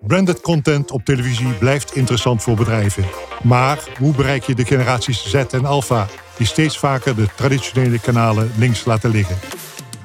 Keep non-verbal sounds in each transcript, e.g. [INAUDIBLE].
Branded content op televisie blijft interessant voor bedrijven. Maar hoe bereik je de generaties Z en Alpha, die steeds vaker de traditionele kanalen links laten liggen?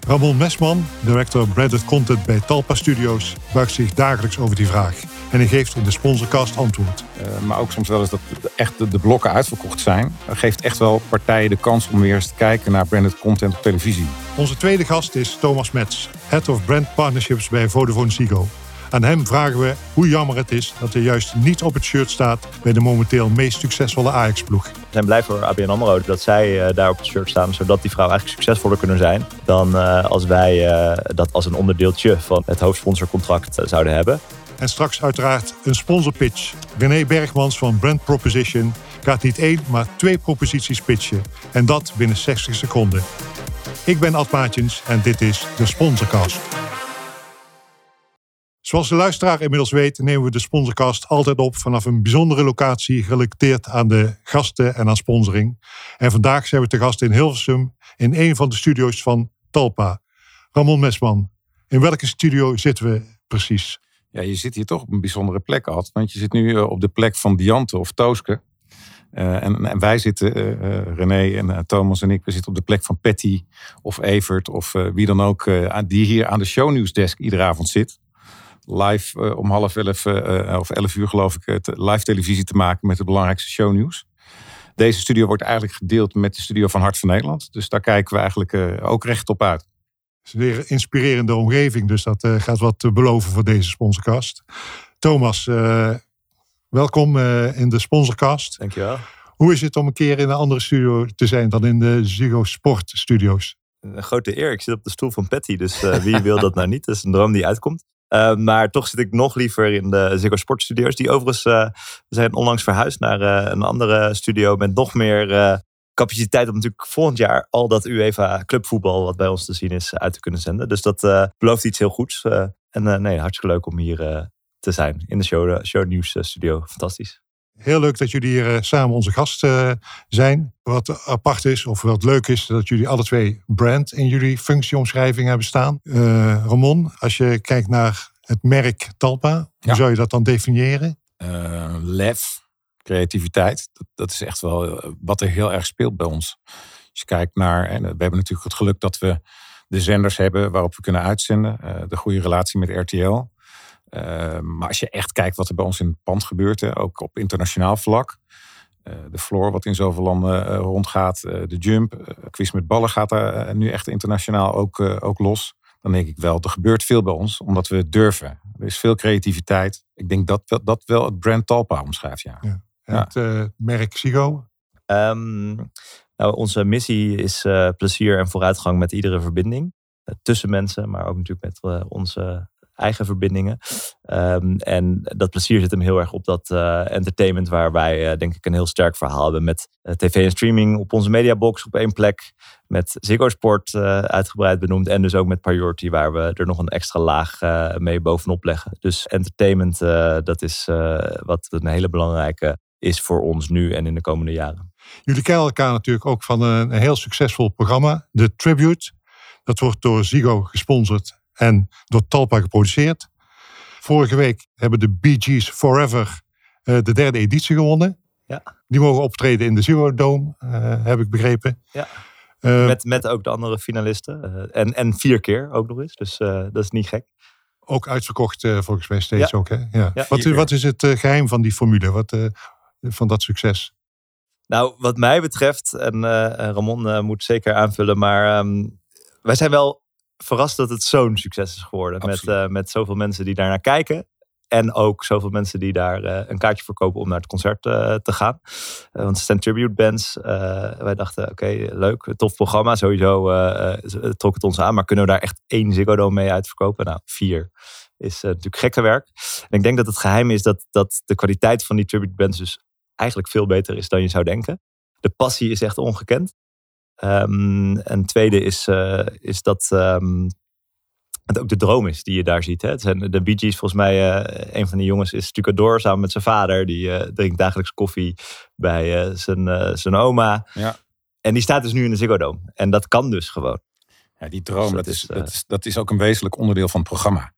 Ramon Mesman, director Branded Content bij Talpa Studios, buigt zich dagelijks over die vraag. En hij geeft in de sponsorcast antwoord. Uh, maar ook soms wel eens dat echt de, de blokken uitverkocht zijn. Geeft echt wel partijen de kans om weer eens te kijken naar branded content op televisie. Onze tweede gast is Thomas Metz, Head of Brand Partnerships bij Vodafone Ziggo. Aan hem vragen we hoe jammer het is dat hij juist niet op het shirt staat bij de momenteel meest succesvolle Ajax-ploeg. We zijn blij voor ABN AMRO dat zij uh, daar op het shirt staan, zodat die vrouwen eigenlijk succesvoller kunnen zijn dan uh, als wij uh, dat als een onderdeeltje van het hoofdsponsorcontract zouden hebben. En straks uiteraard een sponsorpitch. René Bergmans van Brand Proposition gaat niet één, maar twee proposities pitchen. En dat binnen 60 seconden. Ik ben Ad Maatjens en dit is de Sponsorcast. Zoals de luisteraar inmiddels weet, nemen we de Sponsorcast altijd op vanaf een bijzondere locatie gerelateerd aan de gasten en aan sponsoring. En vandaag zijn we te gast in Hilversum in een van de studio's van Talpa. Ramon Mesman, in welke studio zitten we precies? Ja, je zit hier toch op een bijzondere plek, Ad. Want je zit nu eh, op de plek van Diante of Tooske. Uh, en, wij zitten, uh, René en Thomas en ik, we zitten op de plek van Patty of Evert of wie dan ook, die hier aan de shownewsdesk iedere avond zit live om half elf of elf uur geloof ik, live televisie te maken met het belangrijkste shownieuws. Deze studio wordt eigenlijk gedeeld met de studio van Hart van Nederland. Dus daar kijken we eigenlijk ook recht op uit. Het is weer inspirerende omgeving, dus dat gaat wat beloven voor deze sponsorcast. Thomas, welkom in de sponsorcast. Dankjewel. Hoe is het om een keer in een andere studio te zijn dan in de Ziggo Sport Studios? Een grote eer. Ik zit op de stoel van Patty, dus wie wil dat nou niet? Dat is een droom die uitkomt. Uh, maar toch zit ik nog liever in de Ziggo Sport Studios. Die overigens uh, zijn onlangs verhuisd naar een andere studio met nog meer capaciteit om natuurlijk volgend jaar al dat UEFA clubvoetbal wat bij ons te zien is uit te kunnen zenden. Dus dat belooft iets heel goeds. en nee, hartstikke leuk om hier te zijn in de show, show News studio. Fantastisch. Heel leuk dat jullie hier samen onze gast zijn. Wat apart is, of wat leuk is, dat jullie alle twee brand in jullie functieomschrijving hebben staan. Uh, Ramon, als je kijkt naar het merk Talpa, hoe zou je dat dan definiëren? Uh, lef, creativiteit. Dat, dat, is echt wel wat er heel erg speelt bij ons. Als je kijkt naar, en we hebben natuurlijk het geluk dat we de zenders hebben waarop we kunnen uitzenden. Uh, de goede relatie met RTL. Uh, maar als je echt kijkt wat er bij ons in het pand gebeurt, hè, ook op internationaal vlak. Uh, de floor, wat in zoveel landen uh, rondgaat. de jump, quiz met ballen gaat daar nu echt internationaal ook, ook los. Dan denk ik wel, er gebeurt veel bij ons, omdat we durven. Er is veel creativiteit. Ik denk dat dat, dat wel het brand Talpa omschrijft, ja. ja. Het merk Sigo? Um, nou, onze missie is plezier en vooruitgang met iedere verbinding. tussen mensen, maar ook natuurlijk met onze eigen verbindingen. Ehm, en dat plezier zit hem heel erg op dat uh, entertainment, waar wij uh, denk ik een heel sterk verhaal hebben met uh, tv en streaming op onze mediabox op één plek. Met Ziggo Sport uitgebreid benoemd. En dus ook met Priority, waar we er nog een extra laag mee bovenop leggen. Dus entertainment, dat is wat een hele belangrijke is voor ons nu en in de komende jaren. Jullie kennen elkaar natuurlijk ook van een heel succesvol programma, The Tribute. Dat wordt door Ziggo gesponsord en door Talpa geproduceerd. Vorige week hebben de Bee Gees Forever uh, de derde editie gewonnen. Ja. Die mogen optreden in de Zero Dome, uh, heb ik begrepen. Ja. Uh, met, met ook de andere finalisten. en, en vier keer ook nog eens. Dus dat is niet gek. Ook uitverkocht volgens mij steeds ja. ook. Hè? Ja. ja wat, wat, is het geheim van die formule? Wat, van dat succes? Nou, wat mij betreft, en Ramon moet zeker aanvullen, maar um, wij zijn wel verrast dat het zo'n succes is geworden. Met, uh, met zoveel mensen die daar naar kijken. En ook zoveel mensen die daar uh, een kaartje verkopen om naar het concert uh, te gaan. want het zijn tribute bands. wij dachten, oké, okay, leuk, tof programma. Sowieso trok het ons aan. Maar kunnen we daar echt één Ziggo Dome mee uitverkopen? Nou, vier is natuurlijk gekke werk. En ik denk dat het geheim is dat, dat de kwaliteit van die tribute bands dus eigenlijk veel beter is dan je zou denken. De passie is echt ongekend. Um, en tweede is, uh, is dat um, het ook de droom is die je daar ziet. Hè? Het zijn de Bee Gees, volgens mij, uh, een van die jongens is Stucador samen met zijn vader. Die uh, drinkt dagelijks koffie bij zijn, zijn oma. Ja. En die staat dus nu in de Ziggo Dome. En dat kan dus gewoon. Ja, die droom, dus dat, is, dat, is, dat is ook een wezenlijk onderdeel van het programma.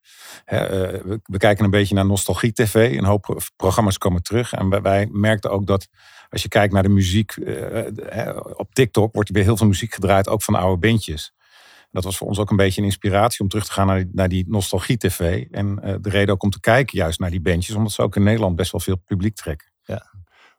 we, we, kijken een beetje naar Nostalgie TV. Een hoop programma's komen terug. En wij, merkten ook dat als je kijkt naar de muziek op TikTok, wordt er weer heel veel muziek gedraaid, ook van oude bandjes. Dat was voor ons ook een beetje een inspiratie om terug te gaan naar die, naar die nostalgie-tv. En de reden ook om te kijken juist naar die bandjes, omdat ze ook in Nederland best wel veel publiek trekken. Ja.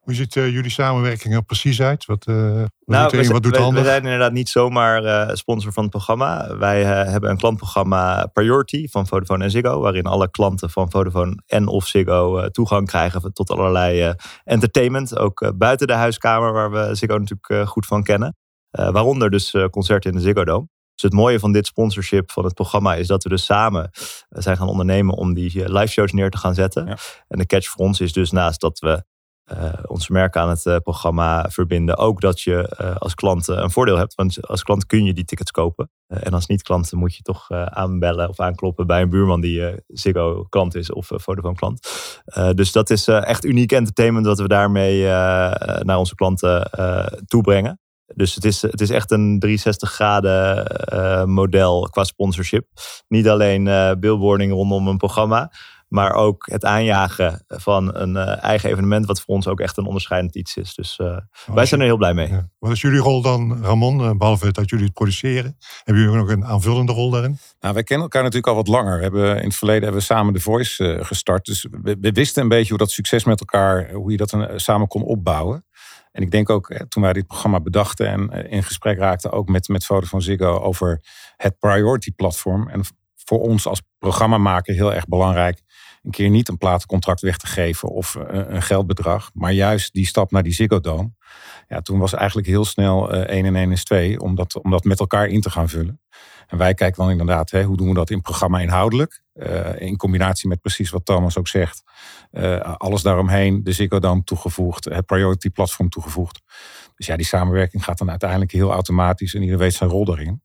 Hoe ziet uh, jullie samenwerking er precies uit? Wat, uh, wat, nou, doet een, wat doet we, ander? We zijn inderdaad niet zomaar uh, sponsor van het programma. Wij hebben een klantprogramma Priority van Vodafone en Ziggo. Waarin alle klanten van Vodafone en of Ziggo toegang krijgen tot allerlei entertainment. Ook buiten de huiskamer waar we Ziggo natuurlijk goed van kennen. waaronder dus concerten in de Ziggo Dome. Dus het mooie van dit sponsorship van het programma is dat we dus samen zijn gaan ondernemen om die live shows neer te gaan zetten. Ja. En de catch voor ons is dus naast dat we uh, onze merken aan het uh, programma verbinden. Ook dat je uh, als klant een voordeel hebt. Want als klant kun je die tickets kopen. en als niet-klant moet je toch aanbellen of aankloppen bij een buurman die Ziggo klant is of Vodafone klant. dus dat is echt uniek entertainment wat we daarmee naar onze klanten toebrengen. Dus het is, het is echt een 360 graden model qua sponsorship. Niet alleen billboarding rondom een programma. Maar ook het aanjagen van een uh, eigen evenement, wat voor ons ook echt een onderscheidend iets is. Dus uh, wij zijn er heel blij mee. Ja. Wat is jullie rol dan, Ramon? Uh, behalve dat jullie het produceren, hebben jullie ook een aanvullende rol daarin? Nou, wij kennen elkaar natuurlijk al wat langer. We hebben, in het verleden hebben we samen The Voice gestart. Dus we, we, wisten een beetje hoe dat succes met elkaar, hoe je dat een, samen kon opbouwen. En ik denk ook, toen wij dit programma bedachten en in gesprek raakten, ook met, met Vodafone Ziggo over het priority platform. En voor ons als programmamaker heel erg belangrijk een keer niet een platencontract weg te geven of een geldbedrag, maar juist die stap naar die Ziggo. Ja, toen was eigenlijk heel snel 1 en 1 is 2 om dat, om dat met elkaar in te gaan vullen. En wij kijken dan inderdaad, hè, hoe doen we dat in programma inhoudelijk? Uh, in combinatie met precies wat Thomas ook zegt. Alles daaromheen, de Ziggo toegevoegd, het Priority Platform toegevoegd. Dus ja, die samenwerking gaat dan uiteindelijk heel automatisch en iedereen weet zijn rol daarin.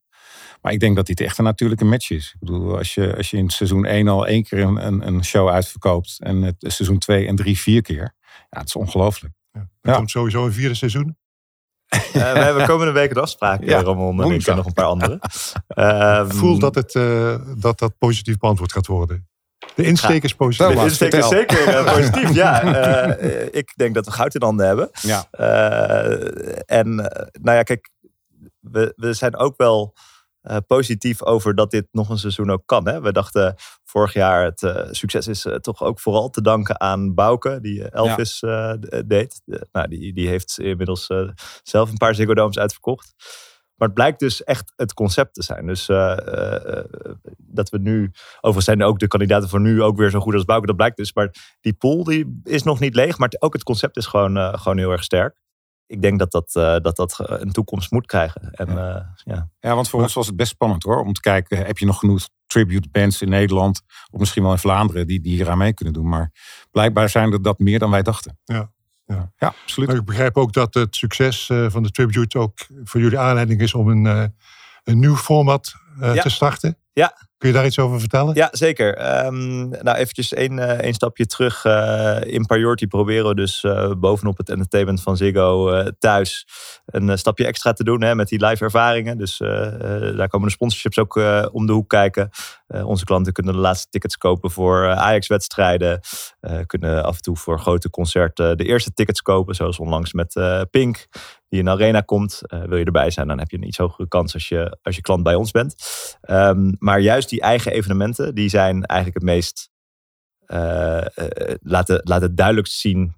Maar ik denk dat dit echt een natuurlijke match is. Ik bedoel, als je, als je in seizoen 1 al één keer een, een show uitverkoopt en het seizoen 2 en 3 vier keer. Ja, het is ongelooflijk. Ja, er komt sowieso een vierde seizoen. Uh, we hebben komende week een afspraak, [LAUGHS] ja, Ramon en ik en nog een paar anderen. Uh, [LAUGHS] Voel dat, het, uh, dat dat positief beantwoord gaat worden. De insteek is positief. De insteek is zeker uh, positief, ja. Uh, [LAUGHS] ik denk dat we goud in handen hebben. Ja. Uh, en nou ja, kijk, we, we zijn ook wel uh, positief over dat dit nog een seizoen ook kan. Hè? We dachten vorig jaar het uh, succes is uh, toch ook vooral te danken aan Bouke, die Elvis ja. deed. nou, die, die heeft inmiddels zelf een paar Ziggo Domes uitverkocht. Maar het blijkt dus echt het concept te zijn. Dus dat we nu, overigens zijn ook de kandidaten voor nu ook weer zo goed als Bouke, dat blijkt dus. Maar die pool die is nog niet leeg, maar ook het concept is gewoon, gewoon heel erg sterk ik denk dat dat, uh, dat, dat een toekomst moet krijgen. En, ja. Uh, ja. ja, want voor ons was het best spannend hoor. Om te kijken, heb je nog genoeg tribute bands in Nederland. Of misschien wel in Vlaanderen die, die hier aan mee kunnen doen. Maar blijkbaar zijn er dat meer dan wij dachten. Ja, ja. ja absoluut. Maar ik begrijp ook dat het succes uh, van de tribute ook voor jullie aanleiding is om een, een nieuw format ja. te starten. Ja, Kun je daar iets over vertellen? Ja, zeker. Um, nou, eventjes één, één stapje terug. Uh, in Priority proberen we dus uh, bovenop het entertainment van Ziggo thuis een stapje extra te doen hè, met die live ervaringen. Dus daar komen de sponsorships ook om de hoek kijken. onze klanten kunnen de laatste tickets kopen voor Ajax-wedstrijden. kunnen af en toe voor grote concerten de eerste tickets kopen, zoals onlangs met Pink die in de arena komt. Wil je erbij zijn, dan heb je een iets hogere kans als je, als je klant bij ons bent. Um, maar juist die eigen evenementen, die zijn eigenlijk het meest... Uh, laten, laten duidelijk zien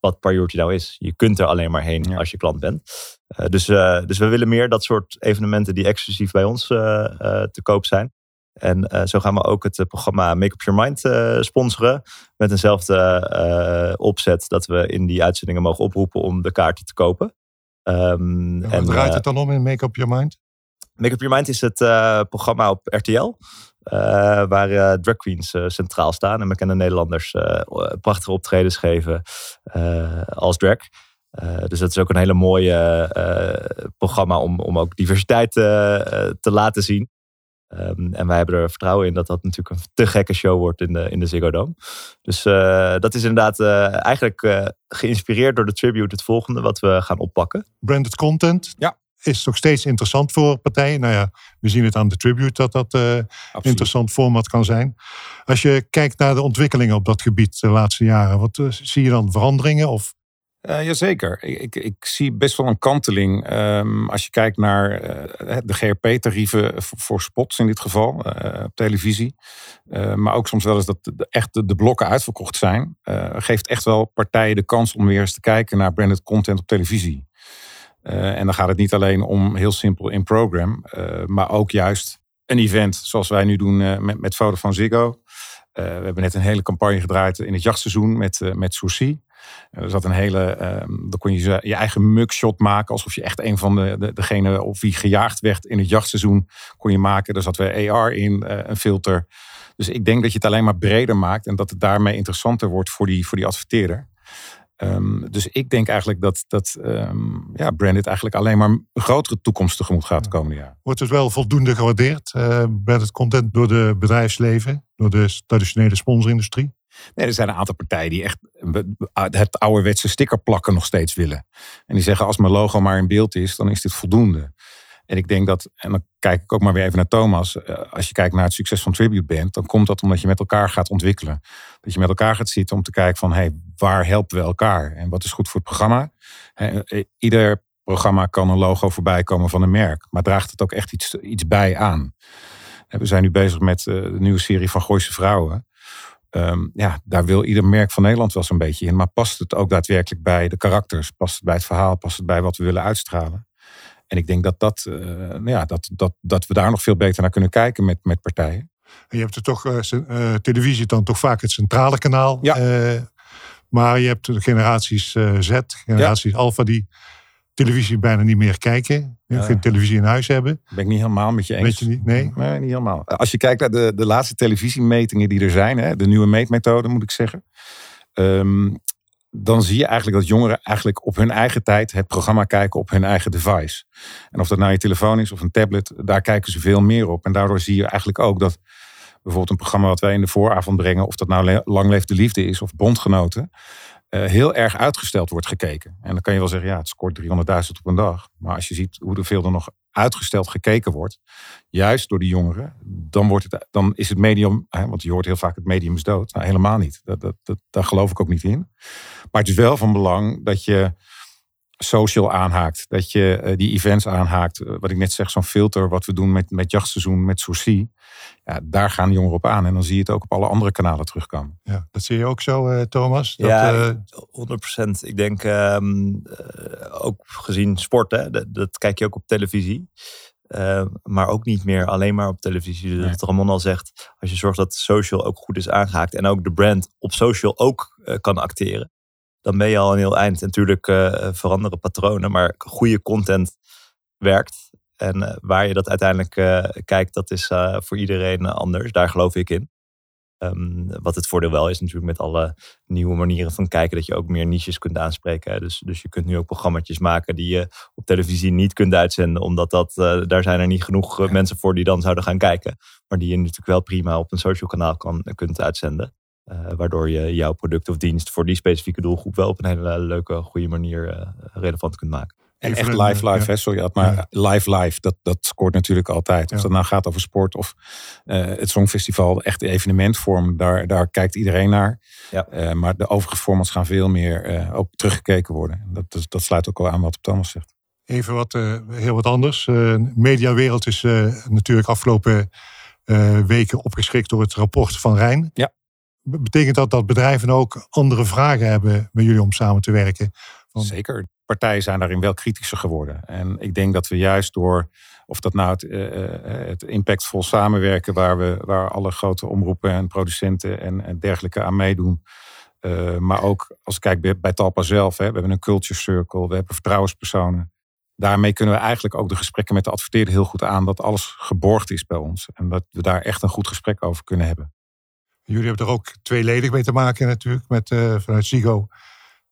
wat priority nou is. Je kunt er alleen maar heen ja. als je klant bent. dus, dus we willen meer dat soort evenementen die exclusief bij ons te koop zijn. En zo gaan we ook het programma Make Up Your Mind sponsoren. Met eenzelfde opzet dat we in die uitzendingen mogen oproepen om de kaarten te kopen. Um, en, draait uh, het dan om in Make Up Your Mind? Make Up Your Mind is het uh, programma op RTL. Uh, waar drag queens centraal staan. En bekende Nederlanders prachtige optredens geven als drag. dus dat is ook een hele mooie programma om, om ook diversiteit te laten zien. Um, en wij hebben er vertrouwen in dat dat natuurlijk een te gekke show wordt in de, in de Ziggo Dome. Dus uh, dat is inderdaad uh, eigenlijk uh, geïnspireerd door de tribute het volgende wat we gaan oppakken. Branded content. Ja. Is nog steeds interessant voor partijen. Nou ja, we zien het aan de Tribute dat dat uh, interessant format kan zijn. Als je kijkt naar de ontwikkelingen op dat gebied de laatste jaren, wat zie je dan veranderingen? Of uh, jazeker. Ik, ik, ik, zie best wel een kanteling. Um, als je kijkt naar de GRP-tarieven voor spots in dit geval, op televisie. maar ook soms wel eens dat de, echt de, de blokken uitverkocht zijn. geeft echt wel partijen de kans om weer eens te kijken naar branded content op televisie. En dan gaat het niet alleen om heel simpel in program, maar ook juist een event zoals wij nu doen met, met van Ziggo. we hebben net een hele campagne gedraaid in het jachtseizoen met, met Sourcy. Er zat een hele, um, dan kon je je eigen mugshot maken, alsof je echt een van de, de degene op wie gejaagd werd in het jachtseizoen kon je maken. Er zat weer AR in, een filter. Dus ik denk dat je het alleen maar breder maakt en dat het daarmee interessanter wordt voor die, voor die adverteerder. Um, dus ik denk eigenlijk dat, dat um, ja, branded eigenlijk alleen maar een grotere toekomst tegemoet gaat de komende jaar. Wordt het wel voldoende gewaardeerd, uh, branded content, door de bedrijfsleven, door de traditionele sponsorindustrie? Nee, er zijn een aantal partijen die echt het ouderwetse sticker plakken nog steeds willen. En die zeggen als mijn logo maar in beeld is, dan is dit voldoende. En ik denk dat, en dan kijk ik ook maar weer even naar Thomas. Eh, als je kijkt naar het succes van Tribute Band, dan komt dat omdat je met elkaar gaat ontwikkelen. Dat je met elkaar gaat zitten om te kijken van, hey, waar helpen we elkaar? En wat is goed voor het programma? Eh, ieder programma kan een logo voorbij komen van een merk. Maar draagt het ook echt iets, iets bij aan? We zijn nu bezig met eh, de nieuwe serie van Gooise Vrouwen. Um, ja, daar wil ieder merk van Nederland wel zo'n beetje in. Maar past het ook daadwerkelijk bij de karakters? Past het bij het verhaal? Past het bij wat we willen uitstralen? En ik denk dat, dat, uh, ja, dat, dat, dat we daar nog veel beter naar kunnen kijken met, met partijen. En je hebt er toch, uh, televisie dan toch vaak het centrale kanaal. Ja. maar je hebt de generaties Z, generaties ja. Alpha, die televisie bijna niet meer kijken. Ja. Geen televisie in huis hebben. Ben ik niet helemaal met je eens. Weet je niet? Nee? nee, niet helemaal. Als je kijkt naar de, de laatste televisiemetingen die er zijn, hè, de nieuwe meetmethode moet ik zeggen. Um, dan zie je eigenlijk dat jongeren eigenlijk op hun eigen tijd het programma kijken op hun eigen device. En of dat nou je telefoon is of een tablet, daar kijken ze veel meer op. En daardoor zie je eigenlijk ook dat bijvoorbeeld een programma wat wij in de vooravond brengen, of dat nou Lang Leeft de Liefde is of Bondgenoten, heel erg uitgesteld wordt gekeken. En dan kan je wel zeggen, ja, het scoort 300.000 op een dag. Maar als je ziet hoeveel er nog uitgesteld gekeken wordt, juist door die jongeren, dan, wordt het, dan is het medium, hè, want je hoort heel vaak het medium is dood. Nou, helemaal niet. Dat, dat, dat, daar geloof ik ook niet in. Maar het is wel van belang dat je social aanhaakt. Dat je uh, die events aanhaakt. Uh, wat ik net zeg, zo'n filter wat we doen met, met jachtseizoen, met Sourcy. Ja, daar gaan jongeren op aan. En dan zie je het ook op alle andere kanalen terugkomen. Ja, dat zie je ook zo, uh, Thomas? Dat, ja, 100%. Ik denk ehm, ook gezien sport, hè, dat, dat, kijk je ook op televisie. maar ook niet meer alleen maar op televisie. Dus nee. wat Ramon al zegt, als je zorgt dat social ook goed is aangehaakt. En ook de brand op social ook kan acteren dan ben je al een heel eind. En natuurlijk uh, veranderen patronen, maar goede content werkt. En uh, waar je dat uiteindelijk uh, kijkt, dat is voor iedereen anders. Daar geloof ik in. Um, wat het voordeel wel is natuurlijk met alle nieuwe manieren van kijken, dat je ook meer niches kunt aanspreken. Dus, dus je kunt nu ook programma's maken die je op televisie niet kunt uitzenden, omdat dat, daar zijn er niet genoeg mensen voor die dan zouden gaan kijken. Maar die je natuurlijk wel prima op een social kanaal kan, kunt uitzenden. Uh, waardoor je jouw product of dienst voor die specifieke doelgroep wel op een hele leuke, goede manier uh, relevant kunt maken. En echt live, live, hè? sorry, maar live, live, dat, dat scoort natuurlijk altijd. Of ja. dat nou gaat over sport of uh, het Songfestival, echt evenementvorm, daar, daar kijkt iedereen naar. Ja. maar de overige formats gaan veel meer ook teruggekeken worden. Dat, dat, dat, sluit ook al aan wat Thomas zegt. Even wat, heel wat anders. De mediawereld is natuurlijk afgelopen weken opgeschrikt door het rapport van Rijn. Ja. Betekent dat dat bedrijven ook andere vragen hebben met jullie om samen te werken? Zeker. Partijen zijn daarin wel kritischer geworden. En ik denk dat we juist door, of dat nou het, uh, het impactvol samenwerken, waar, we, waar alle grote omroepen en producenten en, dergelijke aan meedoen. Uh, maar ook als ik kijk bij, bij Talpa zelf, hè, we hebben een culture circle, we hebben vertrouwenspersonen. Daarmee kunnen we eigenlijk ook de gesprekken met de adverteerder heel goed aan dat alles geborgd is bij ons. En dat we daar echt een goed gesprek over kunnen hebben. Jullie hebben er ook tweeledig mee te maken natuurlijk, met, uh, vanuit Sigo.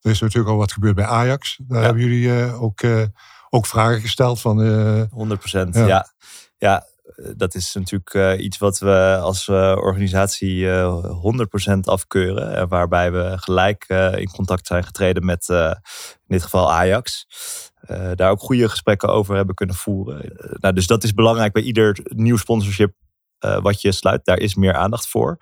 Er is natuurlijk al wat gebeurd bij Ajax. Daar ja. hebben jullie uh, ook, uh, ook vragen gesteld van... 100 procent, ja. ja. ja. dat is natuurlijk iets wat we als organisatie 100% afkeuren. waarbij we gelijk in contact zijn getreden met in dit geval Ajax. daar ook goede gesprekken over hebben kunnen voeren. nou, dus dat is belangrijk bij ieder nieuw sponsorship wat je sluit. Daar is meer aandacht voor.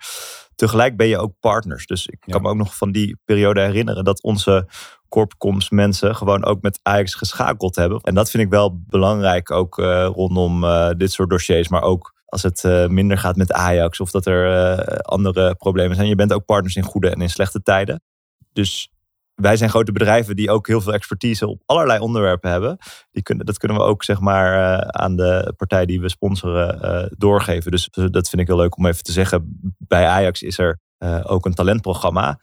Tegelijk ben je ook partners. Dus ik kan me ook nog van die periode herinneren dat onze corpcoms mensen gewoon ook met Ajax geschakeld hebben. En dat vind ik wel belangrijk ook rondom dit soort dossiers. Maar ook als het uh, minder gaat met Ajax of dat er andere problemen zijn. Je bent ook partners in goede en in slechte tijden. Dus wij zijn grote bedrijven die ook heel veel expertise op allerlei onderwerpen hebben. Die kunnen, dat kunnen we ook zeg maar uh, aan de partij die we sponsoren doorgeven. Dus dat vind ik heel leuk om even te zeggen. Bij Ajax is er ook een talentprogramma.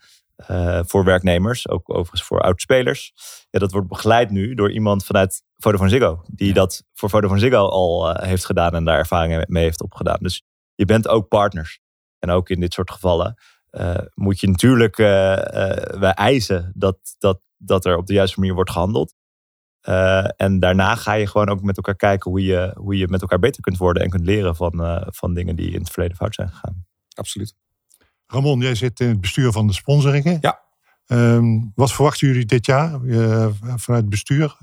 Voor werknemers, ook overigens voor oudspelers. Ja, dat wordt begeleid nu door iemand vanuit Vodafone Ziggo, die dat voor Vodafone Ziggo al heeft gedaan en daar ervaringen mee heeft opgedaan. Dus je bent ook partners. En ook in dit soort gevallen moet je natuurlijk wij eisen dat, dat, dat er op de juiste manier wordt gehandeld. en daarna ga je gewoon ook met elkaar kijken hoe je, hoe je met elkaar beter kunt worden en kunt leren van, van dingen die in het verleden fout zijn gegaan. Absoluut. Ramon, jij zit in het bestuur van de sponsoringen. Ja. Um, wat verwachten jullie dit jaar uh, vanuit het bestuur?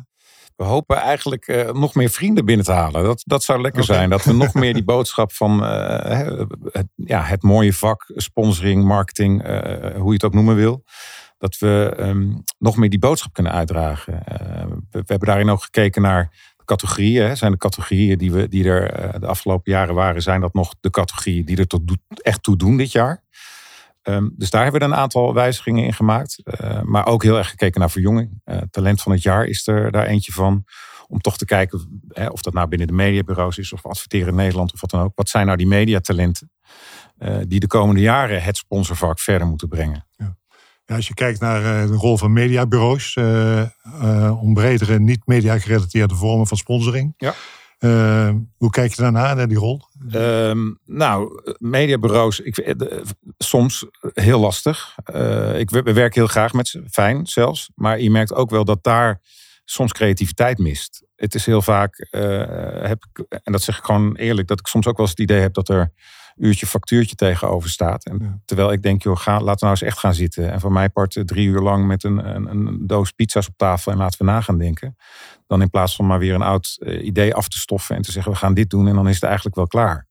We hopen eigenlijk uh, nog meer vrienden binnen te halen. Dat, dat zou lekker okay. zijn. Dat we nog meer die [LAUGHS] boodschap van uh, het, ja, het mooie vak, sponsoring, marketing, hoe je het ook noemen wil. Dat we um, nog meer die boodschap kunnen uitdragen. We, we, hebben daarin ook gekeken naar categorieën. Hè. Zijn de categorieën die, we, die er de afgelopen jaren waren, zijn dat nog de categorieën die er tot, echt toe doen dit jaar? Um, dus daar hebben we een aantal wijzigingen in gemaakt. Uh, maar ook heel erg gekeken naar verjonging. Uh, talent van het jaar is er daar eentje van. Om toch te kijken hè, of dat nou binnen de mediabureaus is of adverteren in Nederland of wat dan ook. Wat zijn nou die mediatalenten uh, die de komende jaren het sponsorvak verder moeten brengen? Ja. Ja, als je kijkt naar de rol van mediabureaus, om bredere niet-media gerelateerde vormen van sponsoring. Ja. Uh, hoe kijk je daarna, naar die rol? Um, nou, mediabureaus, ik, uh, soms heel lastig. Uh, ik we werken heel graag met ze, fijn zelfs. Maar je merkt ook wel dat daar soms creativiteit mist. Het is heel vaak, heb ik, en dat zeg ik gewoon eerlijk, dat ik soms ook wel eens het idee heb dat er uurtje factuurtje tegenover staat. En ja. Terwijl ik denk, joh, ga, laten we nou eens echt gaan zitten. En voor mij part drie uur lang met een, een, een, doos pizza's op tafel en laten we na gaan denken. Dan in plaats van maar weer een oud uh, idee af te stoffen en te zeggen, we gaan dit doen en dan is het eigenlijk wel klaar.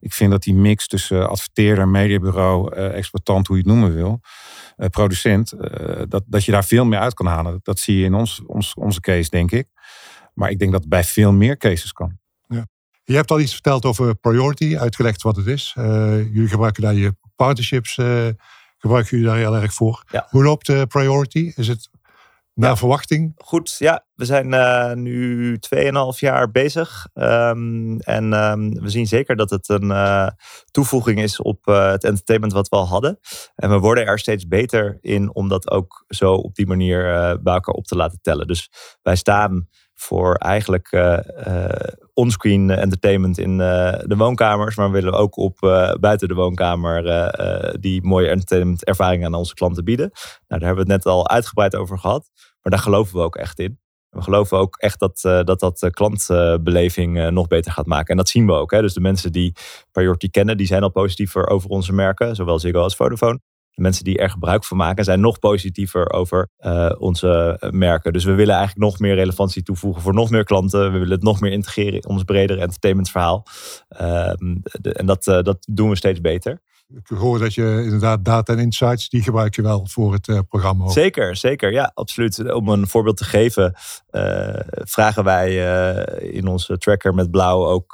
Ik vind dat die mix tussen adverteerder, mediabureau, uh, exploitant, hoe je het noemen wil, producent, dat, dat je daar veel meer uit kan halen. Dat zie je in ons, ons, onze case, denk ik. Maar ik denk dat het bij veel meer cases kan. Je hebt al iets verteld over Priority, uitgelegd wat het is. Uh, jullie gebruiken daar je partnerships, uh, gebruiken jullie daar heel erg voor. Ja. Hoe loopt uh, Priority? Is het naar ja. verwachting? Goed, ja. We zijn nu 2,5 jaar bezig. Um, en um, we zien zeker dat het een toevoeging is op het entertainment wat we al hadden. En we worden er steeds beter in om dat ook zo op die manier bij elkaar op te laten tellen. Dus wij staan voor eigenlijk uh, uh, onscreen entertainment in uh, de woonkamers. Maar we willen ook op buiten de woonkamer die mooie entertainment ervaringen aan onze klanten bieden. Nou, daar hebben we het net al uitgebreid over gehad. Maar daar geloven we ook echt in. We geloven ook echt dat dat, dat klantbeleving nog beter gaat maken. En dat zien we ook. Hè? Dus de mensen die Priority kennen, die zijn al positiever over onze merken. Zowel Ziggo als Vodafone. De mensen die er gebruik van maken zijn nog positiever over uh, onze merken. Dus we willen eigenlijk nog meer relevantie toevoegen voor nog meer klanten. We willen het nog meer integreren in ons bredere entertainmentverhaal. De, en dat, uh, dat doen we steeds beter. Ik hoor dat je inderdaad data en insights, die gebruik je wel voor het uh, programma. Ook. Zeker, zeker. Ja, absoluut. Om een voorbeeld te geven, uh, vragen wij uh, in onze tracker met blauw ook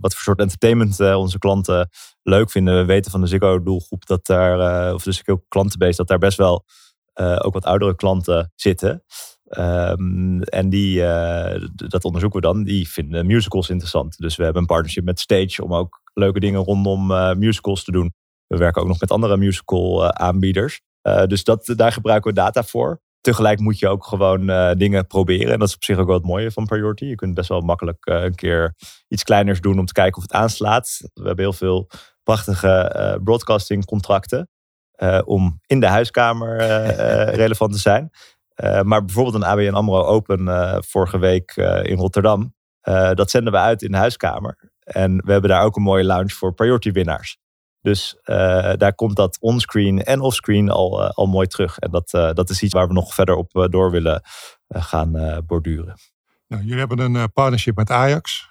wat voor soort entertainment onze klanten leuk vinden. We weten van de Ziggo doelgroep dat daar, of de Ziggo klantenbase, dat daar best wel ook wat oudere klanten zitten. Um, en die, dat onderzoeken we dan. Die vinden musicals interessant. Dus we hebben een partnership met Stage om ook leuke dingen rondom uh, musicals te doen. We werken ook nog met andere musical uh, aanbieders. dus dat, daar gebruiken we data voor. Tegelijk moet je ook gewoon dingen proberen. En dat is op zich ook wel het mooie van Priority. Je kunt best wel makkelijk een keer iets kleiners doen om te kijken of het aanslaat. We hebben heel veel prachtige broadcasting contracten. om in de huiskamer [LAUGHS] relevant te zijn. Uh, maar bijvoorbeeld een ABN AMRO Open uh, vorige week uh, in Rotterdam. dat zenden we uit in de huiskamer. En we hebben daar ook een mooie lounge voor priority winnaars. Dus daar komt dat onscreen en offscreen al, al mooi terug. En dat, dat is iets waar we nog verder op door willen gaan borduren. Nou, jullie hebben een partnership met Ajax.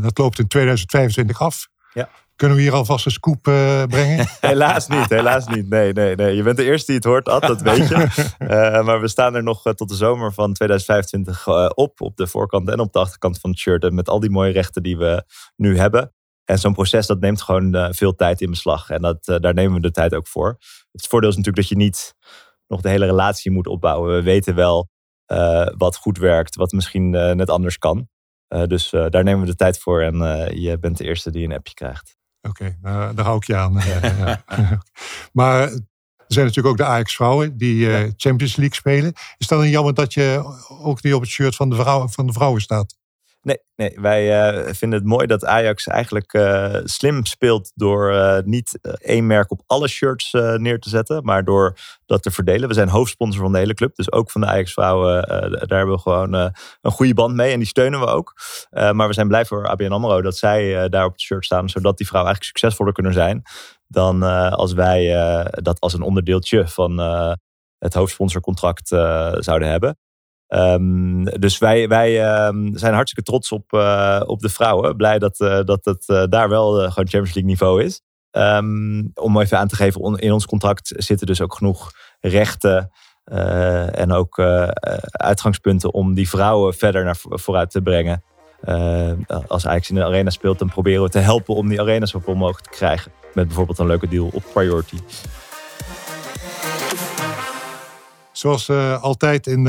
dat loopt in 2025 af. Ja. Kunnen we hier alvast een scoop brengen? [LAUGHS] helaas niet, helaas niet. Nee, nee, nee. Je bent de eerste die het hoort, Ad, dat weet je. [LAUGHS] maar we staan er nog tot de zomer van 2025 op. Op de voorkant en op de achterkant van het shirt. En met al die mooie rechten die we nu hebben. En zo'n proces dat neemt gewoon veel tijd in beslag. En dat, daar nemen we de tijd ook voor. Het voordeel is natuurlijk dat je niet nog de hele relatie moet opbouwen. We weten wel wat goed werkt, wat misschien net anders kan. dus daar nemen we de tijd voor. En je bent de eerste die een appje krijgt. Oké, okay, daar hou ik je aan. [LAUGHS] maar er zijn natuurlijk ook de Ajax-vrouwen die Champions League spelen. Is dat dan jammer dat je ook niet op het shirt van de, vrouw, van de vrouwen staat? Nee, nee wij uh, vinden het mooi dat Ajax eigenlijk uh, slim speelt door uh, niet één merk op alle shirts neer te zetten, maar door dat te verdelen. We zijn hoofdsponsor van de hele club, dus ook van de Ajax-vrouwen. daar hebben we gewoon een goede band mee en die steunen we ook. maar we zijn blij voor ABN AMRO dat zij daar op het shirt staan, zodat die vrouwen eigenlijk succesvoller kunnen zijn dan als wij dat als een onderdeeltje van het hoofdsponsorcontract zouden hebben. Um, dus wij, wij um, zijn hartstikke trots op, uh, op de vrouwen. Blij dat, uh, dat het uh, daar wel gewoon Champions League niveau is. Um, om even aan te geven, in ons contract zitten dus ook genoeg rechten en ook uitgangspunten om die vrouwen verder naar vooruit te brengen. als Ajax in de arena speelt, dan proberen we te helpen om die arena zo vol mogelijk te krijgen. Met bijvoorbeeld een leuke deal op Priority. Zoals uh, altijd in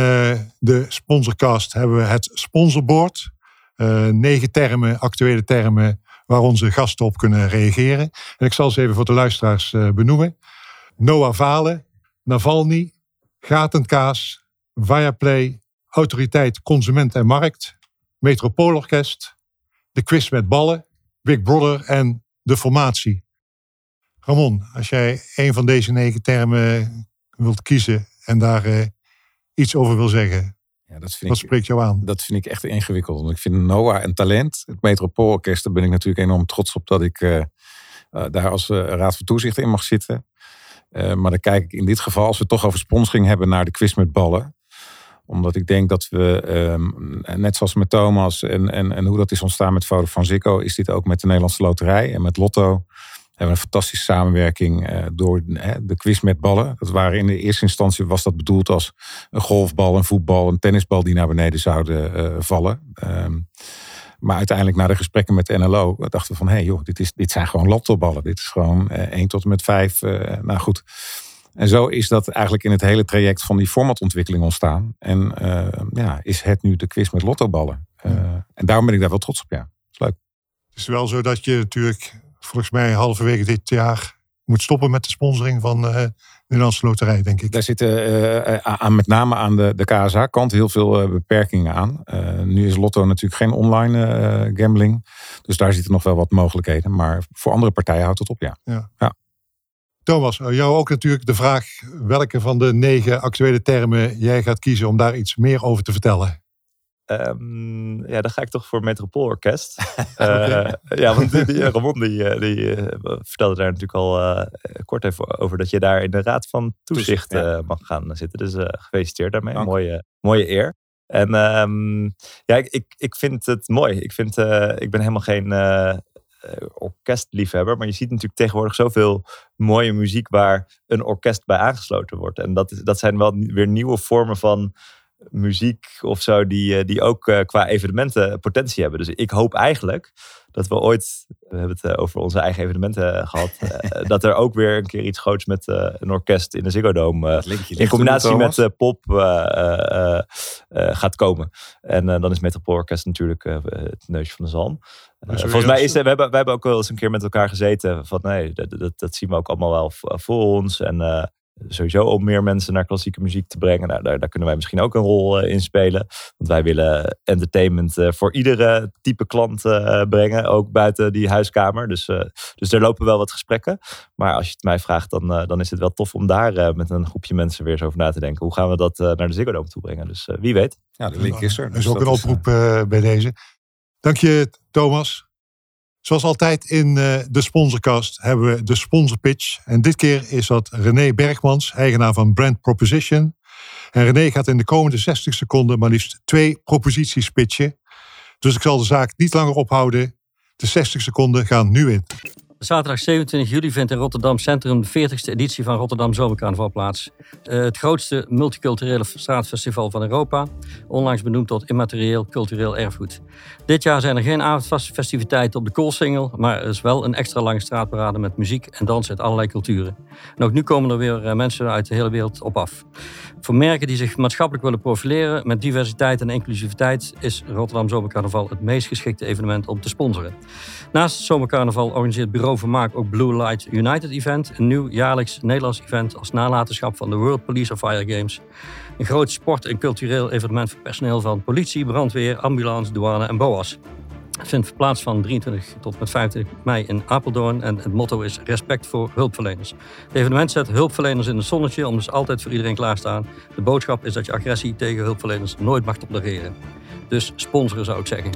de sponsorcast hebben we het sponsorboard. Uh, negen termen, actuele termen waar onze gasten op kunnen reageren. En ik zal ze even voor de luisteraars benoemen. Noah Valen, Navalny, Gatenkaas, Viaplay, Autoriteit Consument en Markt, Metropoolorkest, De Quiz met Ballen, Big Brother en De Formatie. Ramon, als jij een van deze negen termen wilt kiezen, en daar uh, iets over wil zeggen. Ja, dat vind Wat ik, spreekt jou aan? Dat vind ik echt ingewikkeld. Want ik vind Noah een talent. Het Metropoolorkest, daar ben ik natuurlijk enorm trots op dat ik uh, daar als raad van toezicht in mag zitten. maar dan kijk ik in dit geval, als we het toch over sponsoring hebben, naar de quiz met ballen omdat ik denk dat we, um, net zoals met Thomas en, en, en hoe dat is ontstaan met Foto van Zico, is dit ook met de Nederlandse Loterij en met Lotto hebben een fantastische samenwerking uh, door uh, de quiz met ballen. Dat waren in de eerste instantie was dat bedoeld als een golfbal, een voetbal, een tennisbal die naar beneden zouden uh, vallen. Um, maar uiteindelijk na de gesprekken met de NLO dachten we van hé hey joh, dit, is, dit zijn gewoon lottoballen. Dit is gewoon 1 tot en met 5. nou goed. En zo is dat eigenlijk in het hele traject van die formatontwikkeling ontstaan. En ja, is het nu de quiz met lottoballen. En daarom ben ik daar wel trots op, ja. is leuk. Het is wel zo dat je natuurlijk volgens mij halverwege dit jaar moet stoppen met de sponsoring van uh, de Nederlandse Loterij, denk ik. Daar zitten uh, aan, met name aan de, de KSA-kant heel veel uh, beperkingen aan. nu is Lotto natuurlijk geen online gambling. Dus daar zitten nog wel wat mogelijkheden. Maar voor andere partijen houdt het op, ja. ja. ja. Thomas, jou ook natuurlijk de vraag welke van de negen actuele termen jij gaat kiezen om daar iets meer over te vertellen. Um, ja, dan ga ik toch voor Metropoolorkest. [LAUGHS] uh, ja, want die, die, Ramon die, eh, die uh, vertelde daar natuurlijk al uh, kort even over dat je daar in de raad van toezicht ja. mag gaan zitten. Dus gefeliciteerd daarmee. Mooie, mooie eer. En um, ja, ik, ik, ik vind het mooi. Ik, vind, ik ben helemaal geen orkestliefhebber, maar je ziet natuurlijk tegenwoordig zoveel mooie muziek waar een orkest bij aangesloten wordt. En dat, dat zijn wel weer nieuwe vormen van muziek of zo, die, eh, die ook eh, qua evenementen potentie hebben. Dus ik hoop eigenlijk dat we ooit, we hebben het eh, over onze eigen evenementen gehad, [LAUGHS] dat er ook weer een keer iets groots met een orkest in de Ziggo Dome in combinatie met pop gaat komen. En dan is Metropool Orkest natuurlijk het neusje van de zalm. volgens mij is we hebben, we hebben ook wel eens een keer met elkaar gezeten van nee, dat, dat, dat zien we ook allemaal wel voor ons. En sowieso om meer mensen naar klassieke muziek te brengen. Nou, daar, daar kunnen wij misschien ook een rol uh, in spelen. Want wij willen entertainment uh, voor iedere type klant uh, brengen, ook buiten die huiskamer. Dus, dus er lopen wel wat gesprekken. Maar als je het mij vraagt, dan, dan is het wel tof om daar met een groepje mensen weer eens over na te denken. Hoe gaan we dat naar de Ziggo Dome toe brengen? Dus wie weet. Ja, de link is er. Dus is ook een oproep bij deze. Dank je, Thomas. Zoals altijd in uh, de sponsorcast hebben we de sponsorpitch. En dit keer is dat René Bergmans, eigenaar van Brand Proposition. En René gaat in de komende 60 seconden maar liefst twee proposities pitchen. Dus ik zal de zaak niet langer ophouden. De 60 seconden gaan nu in. Zaterdag 27 juli vindt in Rotterdam Centrum de 40ste editie van Rotterdam Zomercarnaval plaats. Uh, het grootste multiculturele straatfestival van Europa, onlangs benoemd tot immaterieel cultureel erfgoed. Dit jaar zijn er geen avondfestiviteiten op de Koolsingel, maar er is wel een extra lange straatparade met muziek en dans uit allerlei culturen. En ook nu komen er weer uh, mensen uit de hele wereld op af. Voor merken die zich maatschappelijk willen profileren met diversiteit en inclusiviteit is Rotterdam Zomercarnaval het meest geschikte evenement om te sponsoren. Naast het Zomercarnaval organiseert Bureau Vermaak ook Blue Light United Event, een nieuw jaarlijks Nederlands event als nalatenschap van de World Police of Fire Games. Een groot sport- en cultureel evenement voor personeel van politie, brandweer, ambulance, douane en BOA's. Het vindt plaats van 23 tot met 25 mei in Apeldoorn en het motto is respect voor hulpverleners. Het evenement zet hulpverleners in het zonnetje om dus altijd voor iedereen klaarstaan. De boodschap is dat je agressie tegen hulpverleners nooit mag tolereren. Dus sponsoren zou ik zeggen.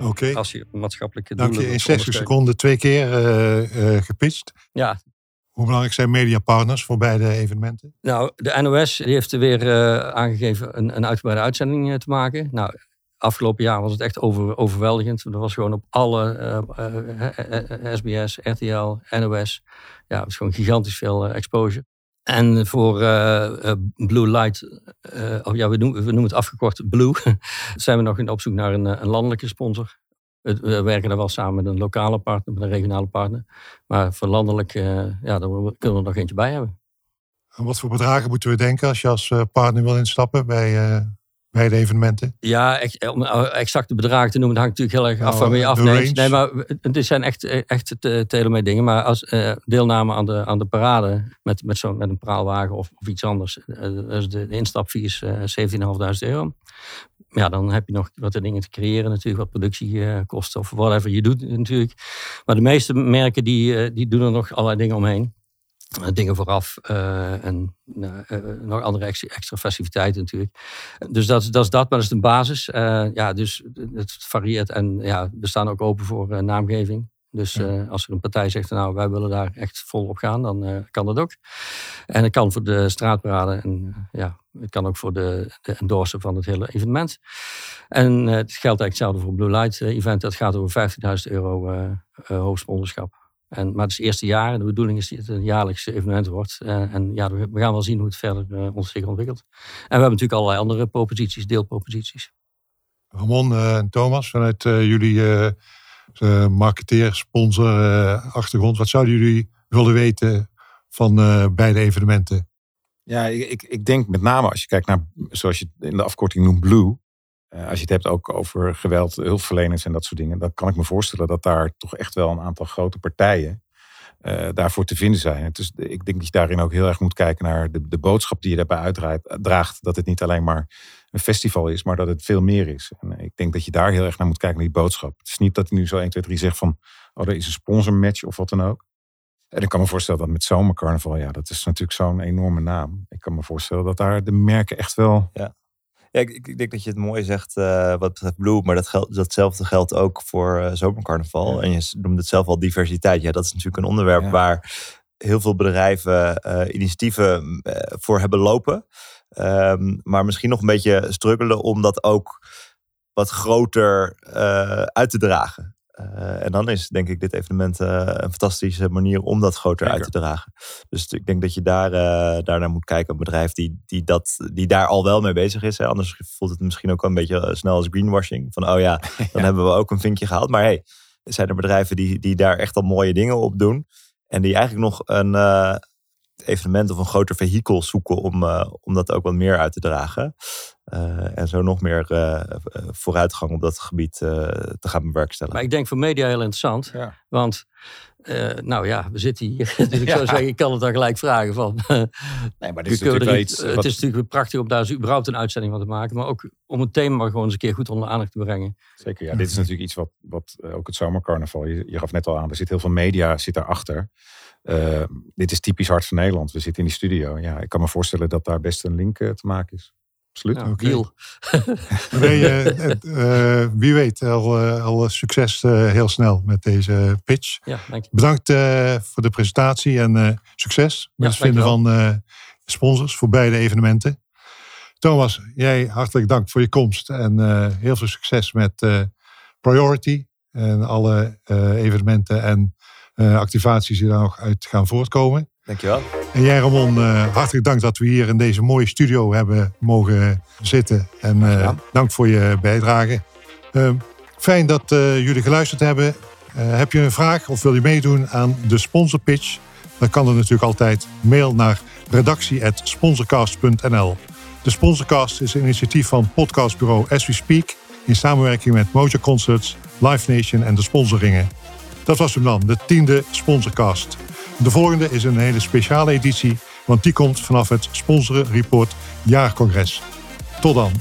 Oké. Als je maatschappelijke Dank je. In 60 seconden twee keer uh, uh, gepitcht. Ja. Hoe belangrijk zijn mediapartners voor beide evenementen? Nou, de NOS heeft er weer uh, aangegeven een, een uitgebreide uitzending te maken. Nou, afgelopen jaar was het echt over, overweldigend. Er was gewoon op alle SBS, RTL, NOS. Ja, het was gewoon gigantisch veel exposure. En voor Blue Light, of ja, we noemen, we noemen het afgekort Blue, [LAUGHS] zijn we nog in op zoek naar een, een landelijke sponsor. We werken daar wel samen met een lokale partner, met een regionale partner. Maar voor landelijk, ja, daar kunnen we er nog eentje bij hebben. En wat voor bedragen moeten we denken als je als partner wil instappen bij, bij de evenementen? Ja, om exacte bedragen te noemen, dat hangt natuurlijk heel erg af van wie je afneemt. Nee, maar het zijn echt, echt telemet dingen. Maar als deelname aan de, aan de parade met, met, zo, met een praalwagen of, of iets anders. Dus de, de instapfee is uh, 17.500 euro. Ja, dan heb je nog wat dingen te creëren natuurlijk, wat productiekosten of whatever je doet natuurlijk. Maar de meeste merken die, die doen er nog allerlei dingen omheen dingen vooraf uh, en uh, nog andere extra, faciliteiten natuurlijk. Dus dat, dat is dat, maar dat is de basis. Ja, dus het varieert en ja, we staan ook open voor naamgeving. Dus ja. als er een partij zegt, nou wij willen daar echt vol op gaan, dan kan dat ook. En het kan voor de straatparade en ja, het kan ook voor de, de endorsen van het hele evenement. En het geldt eigenlijk hetzelfde voor Blue Light event. Dat gaat over 15.000 euro hoofdsponsorschap. En, maar het is het eerste jaar en de bedoeling is dat het een jaarlijks evenement wordt. Uh, en ja, we gaan wel zien hoe het verder uh, zich ontwikkelt. En we hebben natuurlijk allerlei andere proposities, deelproposities. Ramon uh, en Thomas, vanuit jullie marketeer, sponsor, achtergrond, wat zouden jullie willen weten van beide evenementen? Ja, ik, ik denk met name als je kijkt naar, zoals je in de afkorting noemt, Blue. Uh, als je het hebt ook over geweld, hulpverleners en dat soort dingen, dan kan ik me voorstellen dat daar toch echt wel een aantal grote partijen uh, daarvoor te vinden zijn. Dus ik denk dat je daarin ook heel erg moet kijken naar de, de boodschap die je daarbij uitdraagt. Dat het niet alleen maar een festival is, maar dat het veel meer is. En ik denk dat je daar heel erg naar moet kijken, naar die boodschap. Het is niet dat hij nu zo 1, 2, 3 zegt van, oh, er is een sponsormatch of wat dan ook. En ik kan me voorstellen dat met zomercarnaval, ja, dat is natuurlijk zo'n enorme naam. Ik kan me voorstellen dat daar de merken echt wel ja. Ja, ik, ik, denk dat je het mooi zegt uh, wat betreft Blue, maar dat geldt, datzelfde geldt ook voor uh, zomercarnaval. En je noemde het zelf al diversiteit. Ja, dat is natuurlijk een onderwerp ja. waar heel veel bedrijven uh, initiatieven voor hebben lopen. Um, maar misschien nog een beetje struggelen om dat ook wat groter uit te dragen. Uh, en dan is denk ik dit evenement uh, een fantastische manier om dat groter uit te dragen. Dus ik denk dat je daar, uh, daarnaar moet kijken. Een bedrijf die, die, dat, die daar al wel mee bezig is. Hè. Anders voelt het misschien ook wel een beetje snel als greenwashing. Van oh ja, [LAUGHS] dan ja. hebben we ook een vinkje gehaald. Maar hey, er zijn er bedrijven die, die daar echt al mooie dingen op doen. En die eigenlijk nog een evenement of een groter vehikel zoeken om, om dat ook wat meer uit te dragen. Uh, en zo nog meer uh, vooruitgang op dat gebied uh, te gaan bewerkstelligen. Maar ik denk voor media heel interessant. Ja. Want, nou ja, we zitten hier. [LAUGHS] dus ik ja. zou zeggen, ik kan het dan gelijk vragen van... nee, maar dit is natuurlijk iets, Het is natuurlijk prachtig om daar überhaupt een uitzending van te maken. Maar ook om het thema gewoon eens een keer goed onder aandacht te brengen. Zeker, ja. Dit is natuurlijk iets wat, wat ook het zomercarnaval... Je, je gaf net al aan, er zit heel veel media zit daarachter. Uh, dit is typisch Hart van Nederland. We zitten in die studio. Ja, ik kan me voorstellen dat daar best een link uh, te maken is. absoluut. Ja, Deal. [LAUGHS] nee, wie weet, al, al succes heel snel met deze pitch. Ja, dank je. Bedankt voor de presentatie en succes met het vinden van sponsors voor beide evenementen. Thomas, jij hartelijk dank voor je komst en heel veel succes met Priority en alle evenementen en activaties die daar nog uit gaan voortkomen. Dankjewel. En jij Ramon, uh, hartelijk dank dat we hier in deze mooie studio hebben mogen zitten. En uh, dank voor je bijdrage. Uh, fijn dat jullie geluisterd hebben. heb je een vraag of wil je meedoen aan de sponsorpitch? Dan kan er natuurlijk altijd mail naar redactie.sponsorcast.nl. De Sponsorcast is een initiatief van podcastbureau As We Speak... in samenwerking met Mojo Concerts, Live Nation en de sponsoringen. Dat was hem dan, de tiende Sponsorcast. De volgende is een hele speciale editie, want die komt vanaf het Sponsoren Report Jaarcongres. Tot dan.